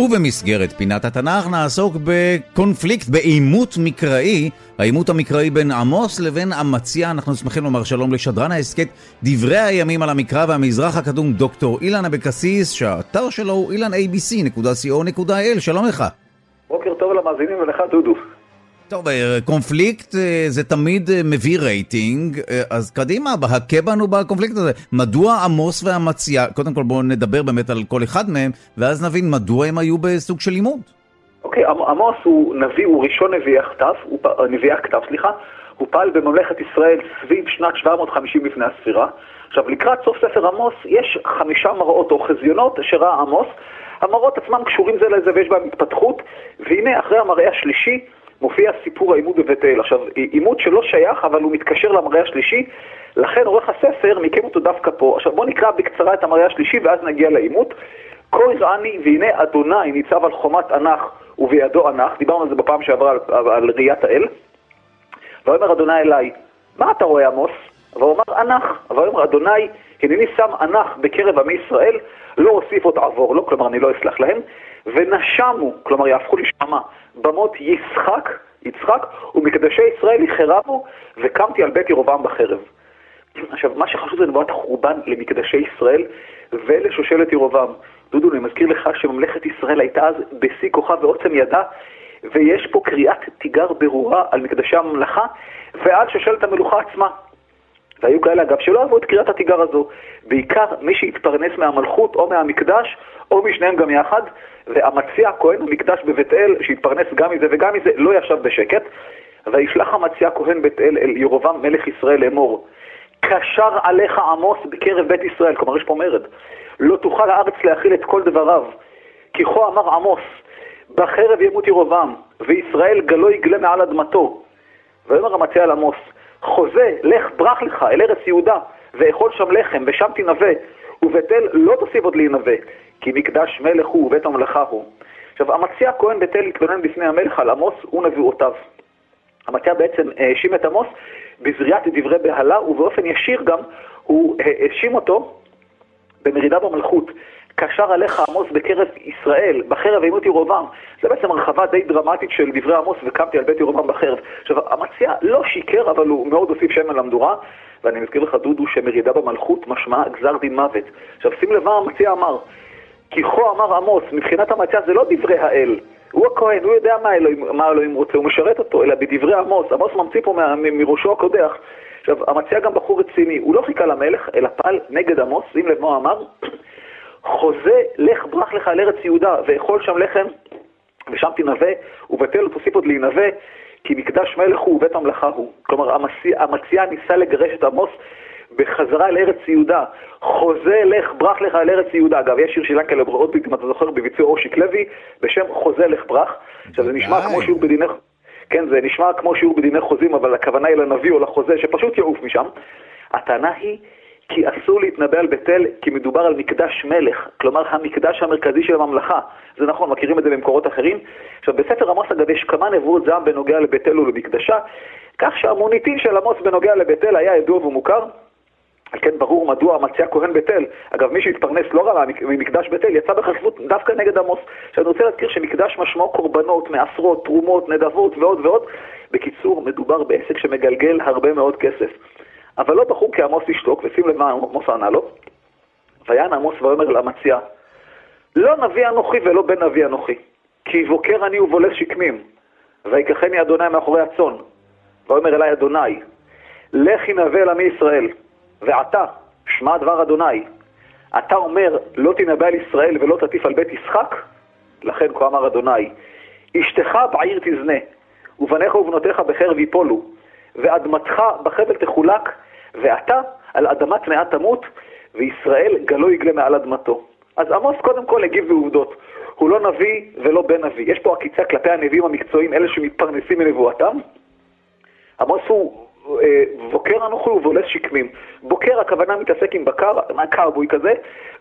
ובמסגרת פינת התנ"ך נעסוק בקונפליקט, בעימות מקראי, העימות המקראי בין עמוס לבין אמציה. אנחנו שמחים לומר שלום לשדרן ההסכת דברי הימים על המקרא והמזרח הקדום, דוקטור אילן אבקסיס, שהאתר שלו הוא ilanabc.co.il. שלום לך. בוקר טוב למאזינים ולך דודו. טוב, אה, קונפליקט אה, זה תמיד אה, מביא רייטינג, אז קדימה, הכה בנו בקונפליקט הזה. מדוע עמוס ואמציה, קודם כל בואו נדבר באמת על כל אחד מהם, ואז נבין מדוע הם היו בסוג של לימוד. אוקיי, okay, עמוס הוא נביא, הוא ראשון נביאי הכתב, נביאי הכתב, סליחה, הוא פעל בממלכת ישראל סביב שנת 750 לפני הספירה. עכשיו, לקראת סוף ספר עמוס, יש חמישה מראות או חזיונות שראה עמוס. המראות עצמם קשורים זה לזה ויש בהם התפתחות, והנה אחרי המראה השלישי, מופיע סיפור העימות בבית אל. עכשיו, עימות שלא שייך, אבל הוא מתקשר למראה השלישי, לכן עורך הספר מיקם אותו דווקא פה. עכשיו, בואו נקרא בקצרה את המראה השלישי ואז נגיע לעימות. כה יראני והנה אדוני ניצב על חומת ענך ובידו ענך, דיברנו על זה בפעם שעברה על, על ראיית האל. ויאמר אדוני אליי, מה אתה רואה עמוס? ואומר ענך, ויאמר אדוני, הנני שם ענך בקרב עמי ישראל, לא אוסיף עוד עבור לו, כלומר אני לא אסלח להם, ונשמו, כלומר יהפכו לשמה, במות יצחק, יצחק, ומקדשי ישראל יחרבו, וקמתי על בית ירובעם בחרב. עכשיו, מה שחשוב זה נבואת החורבן למקדשי ישראל ולשושלת ירובעם. דודו, אני מזכיר לך שממלכת ישראל הייתה אז בשיא כוחה ועוצם ידה, ויש פה קריאת תיגר ברורה על מקדשי הממלכה ועל שושלת המלוכה עצמה. והיו כאלה, אגב, שלא אהבו את קריאת התיגר הזו. בעיקר מי שהתפרנס מהמלכות או מהמקדש, או משניהם גם יחד, ואמציה הכהן המקדש בבית אל, שהתפרנס גם מזה וגם מזה, לא ישב בשקט. וישלח אמציה כהן בית אל אל ירובעם מלך ישראל לאמור, קשר עליך עמוס בקרב בית ישראל, כלומר יש פה מרד, לא תוכל הארץ להכיל את כל דבריו, כי כה אמר עמוס, בחרב ימות ירובעם, וישראל גלו יגלה מעל אדמתו. ויאמר אמציה אל עמוס, חוזה, לך, ברח לך אל ארץ יהודה, ואכול שם לחם, ושם תנבא, ובית אל לא תוסיף עוד להינבא, כי מקדש מלך הוא ובית המלאכה הוא. עכשיו, אמציה הכהן בית אל התלונן בפני המלך על עמוס ונבואותיו. אמציה בעצם האשים את עמוס בזריעת דברי בהלה, ובאופן ישיר גם הוא האשים אותו במרידה במלכות. קשר עליך עמוס בקרב ישראל, בחרב עימות ירובעם. זה בעצם הרחבה די דרמטית של דברי עמוס, וקמתי על בית ירובעם בחרב. עכשיו, אמציה לא שיקר, אבל הוא מאוד הוסיף שמן למדורה, ואני מזכיר לך, דודו, שמרידה במלכות משמעה גזר דין מוות. עכשיו, שים לב מה אמציה אמר. כי כה אמר עמוס, מבחינת אמציה זה לא דברי האל. הוא הכהן, הוא יודע מה אלוהים, מה אלוהים רוצה, הוא משרת אותו, אלא בדברי עמוס. עמוס ממציא פה מראשו הקודח. עכשיו, אמציה גם בחור רציני, הוא לא חיכה למלך, אלא פעל נגד עמוס, שים לב מה הוא אמר. חוזה, לך ברח לך על ארץ יהודה, ואכול שם לחם, ושם תנבא, ובתל תוסיף עוד להינבא, כי מקדש מלך הוא ובית המלאכה הוא. כלומר, המציע ניסה לגרש את עמוס בחזרה לארץ יהודה. חוזה, לך, ברח לך על ארץ יהודה. אגב, יש שיר של ינקלה ברודביק, אם אתה זוכר, בביצוע אושיק לוי, בשם חוזה, לך, ברח. עכשיו, זה נשמע כמו שיעור בדיני... כן, זה נשמע כמו שיעור בדיני חוזים, אבל הכוונה היא לנביא או לחוזה, שפשוט יעוף משם. הטענה היא כי אסור להתנבא על בית אל, כי מדובר על מקדש מלך, כלומר המקדש המרכזי של הממלכה. זה נכון, מכירים את זה במקורות אחרים. עכשיו, בספר עמוס אגב יש כמה נבואות זעם בנוגע לבית אל ולמקדשה, כך שהמוניטין של עמוס בנוגע לבית אל היה ידוע ומוכר. כן ברור מדוע אמציה כהן בית אל. אגב, מי שהתפרנס לא רע ממקדש בית אל, יצא בחשיבות דווקא נגד עמוס. עכשיו, אני רוצה להזכיר שמקדש משמעו קורבנות, מעשרות, תרומות, נדבות ועוד ועוד. בקיצור, מדובר בעסק שמגלגל הרבה מאוד כסף. אבל לא בחור כעמוס ישתוק, ושים לב מה עמוס ענה לו. ויען עמוס ויאמר לאמציה, לא נביא אנוכי ולא בן נביא אנוכי, כי בוקר אני ובולס שקמים, ויקחני אדוני מאחורי הצאן. ויאמר אלי אדוני, לכי נבא אל עמי ישראל, ועתה, שמע דבר אדוני, אתה אומר, לא תנבא על ישראל ולא תטיף על בית ישחק? לכן כה אמר אדוני, אשתך בעיר תזנה, ובניך ובנותיך בחרב יפולו, ואדמתך בחבל תחולק, ואתה על אדמה טמאה תמות, וישראל גלו יגלה מעל אדמתו. אז עמוס קודם כל הגיב בעובדות. הוא לא נביא ולא בן נביא. יש פה עקיצה כלפי הנביאים המקצועיים, אלה שמתפרנסים מנבואתם. עמוס הוא בוקר אנוכי ובולס שקמים. בוקר הכוונה מתעסק עם בקר, מה קרבוי כזה,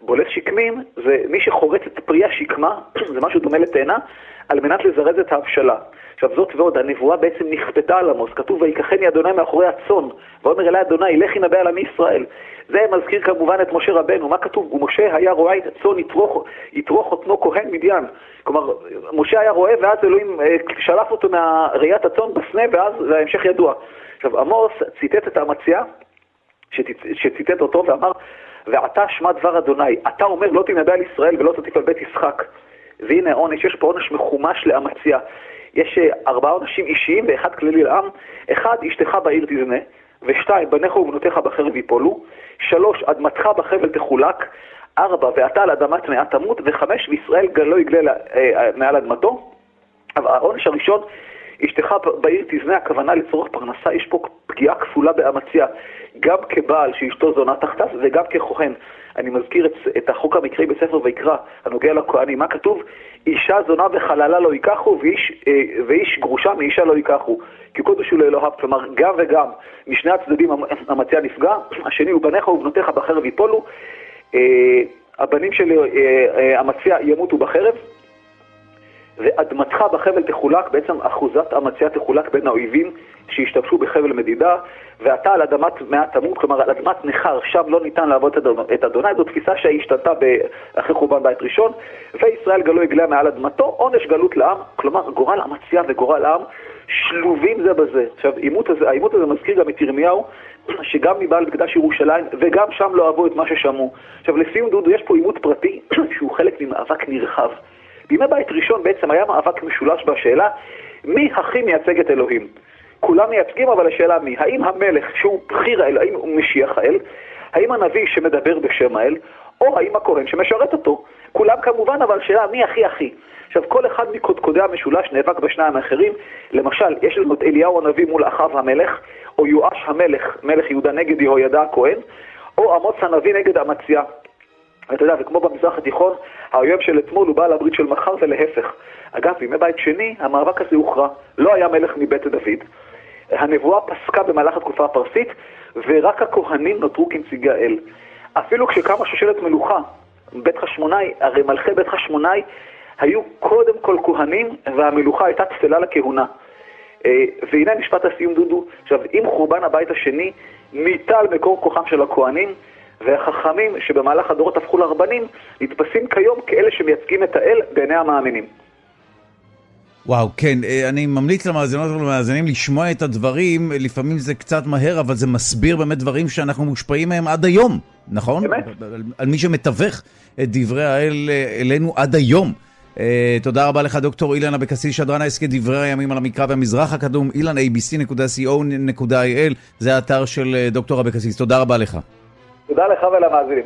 בולס שקמים זה מי שחורץ את פרי השקמה, זה משהו דומה לתאנה, על מנת לזרז את ההבשלה. עכשיו זאת ועוד, הנבואה בעצם נכפתה על עמוס, כתוב ויקחני אדוני מאחורי הצאן, ואומר אלי אדוני, לך ינבא על עמי ישראל. זה מזכיר כמובן את משה רבנו, מה כתוב? ומשה היה רואה את הצאן יטרוך, יטרוך אותנו כהן מדיין. כלומר, משה היה רואה ואז אלוהים אה, שלף אותו מראיית הצאן בסנה ואז ההמשך ידוע. עכשיו, עמוס ציטט את האמציה, שציטט אותו ואמר, ועתה שמע דבר אדוני, אתה אומר לא תנבא על ישראל ולא תטיף על בית ישחק. והנה עונש, יש פה עונש מחומש לאמציה. יש אה, ארבעה עונשים אישיים ואחד כללי לעם. אחד, אשתך בעיר תזנה. ושתיים, בניך ובנותיך בחרב ייפולו. שלוש, אדמתך בחבל תחולק. ארבע, ואתה על אדמה טמאה תמות. וחמש, וישראל לא יגלה אה, מעל אדמתו. העונש הראשון, אשתך בעיר תזנה, הכוונה לצורך פרנסה, יש פה פגיעה כפולה באמציה, גם כבעל שאשתו זונה תחתיו וגם ככהן. אני מזכיר את, את החוק המקראי בספר ויקרא, הנוגע לכהנים, מה כתוב? אישה זונה וחללה לא ייקחו, ואיש, אה, ואיש גרושה מאישה לא ייקחו. כי קודש הוא לאלוהיו, כלומר, גם וגם, משני הצדדים המציע נפגע, השני הוא בניך ובנותיך בחרב ייפולו, אה, הבנים של אה, אה, ימותו בחרב, ואדמתך בחבל תחולק, בעצם אחוזת המציע תחולק בין האויבים שהשתמשו בחבל מדידה, ואתה על אדמת מעט תמות, כלומר על אדמת נכר, שם לא ניתן לעבוד את אדוני, זו תפיסה שהשתנתה אחרי חורבן בית ראשון, וישראל גלו יגלה מעל אדמתו, עונש גלות לעם, כלומר גורל המציע וגורל העם שלובים זה בזה. עכשיו, העימות הזה, העימות הזה מזכיר גם את ירמיהו, שגם מבעל מקדש ירושלים, וגם שם לא אהבו את מה ששמעו. עכשיו, לסיום דודו, יש פה עימות פרטי שהוא חלק ממאבק נרחב. בימי בית ראשון בעצם היה מאבק משולש בשאלה מי הכי מייצג את אלוהים. כולם מייצגים, אבל השאלה מי? האם המלך שהוא בכיר האל, האם הוא משיח האל? האם הנביא שמדבר בשם האל? או האם הכהן שמשרת אותו? כולם כמובן, אבל השאלה מי הכי הכי? עכשיו, כל אחד מקודקודי המשולש נאבק בשניים האחרים. למשל, יש לנו את אליהו הנביא מול אחאב המלך, או יואש המלך, מלך יהודה נגד יהוידע הכהן, או אמוץ הנביא נגד אמציה. אתה יודע, וכמו במזרח התיכון, האויב של אתמול הוא בעל הברית של מחר ולהפך. אגב, בימי בית שני, המאבק הזה הוכרע. לא היה מלך מבית דוד. הנבואה פסקה במהלך התקופה הפרסית, ורק הכהנים נותרו כנציגי האל. אפילו כשקמה שושלת מלוכה, בית חשמונאי, הרי מלכי בית חשמונאי היו קודם כל כהנים, והמלוכה הייתה תפלה לכהונה. אה, והנה משפט הסיום דודו, עכשיו עם חורבן הבית השני ניטל מקור כוחם של הכהנים והחכמים שבמהלך הדורות הפכו לרבנים נתפסים כיום כאלה שמייצגים את האל בעיני המאמינים. וואו, כן, אה, אני ממליץ למאזינות ולמאזינים לשמוע את הדברים, לפעמים זה קצת מהר, אבל זה מסביר באמת דברים שאנחנו מושפעים מהם עד היום, נכון? באמת. על, על מי שמתווך את דברי האל אה, אלינו עד היום. Uh, תודה רבה לך, דוקטור אילן אבקסיס, שדרן ההסכת דברי הימים על המקרא והמזרח הקדום, אילן abc.co.il, זה האתר של דוקטור אבקסיס. תודה רבה לך. תודה לך ולמאזינים.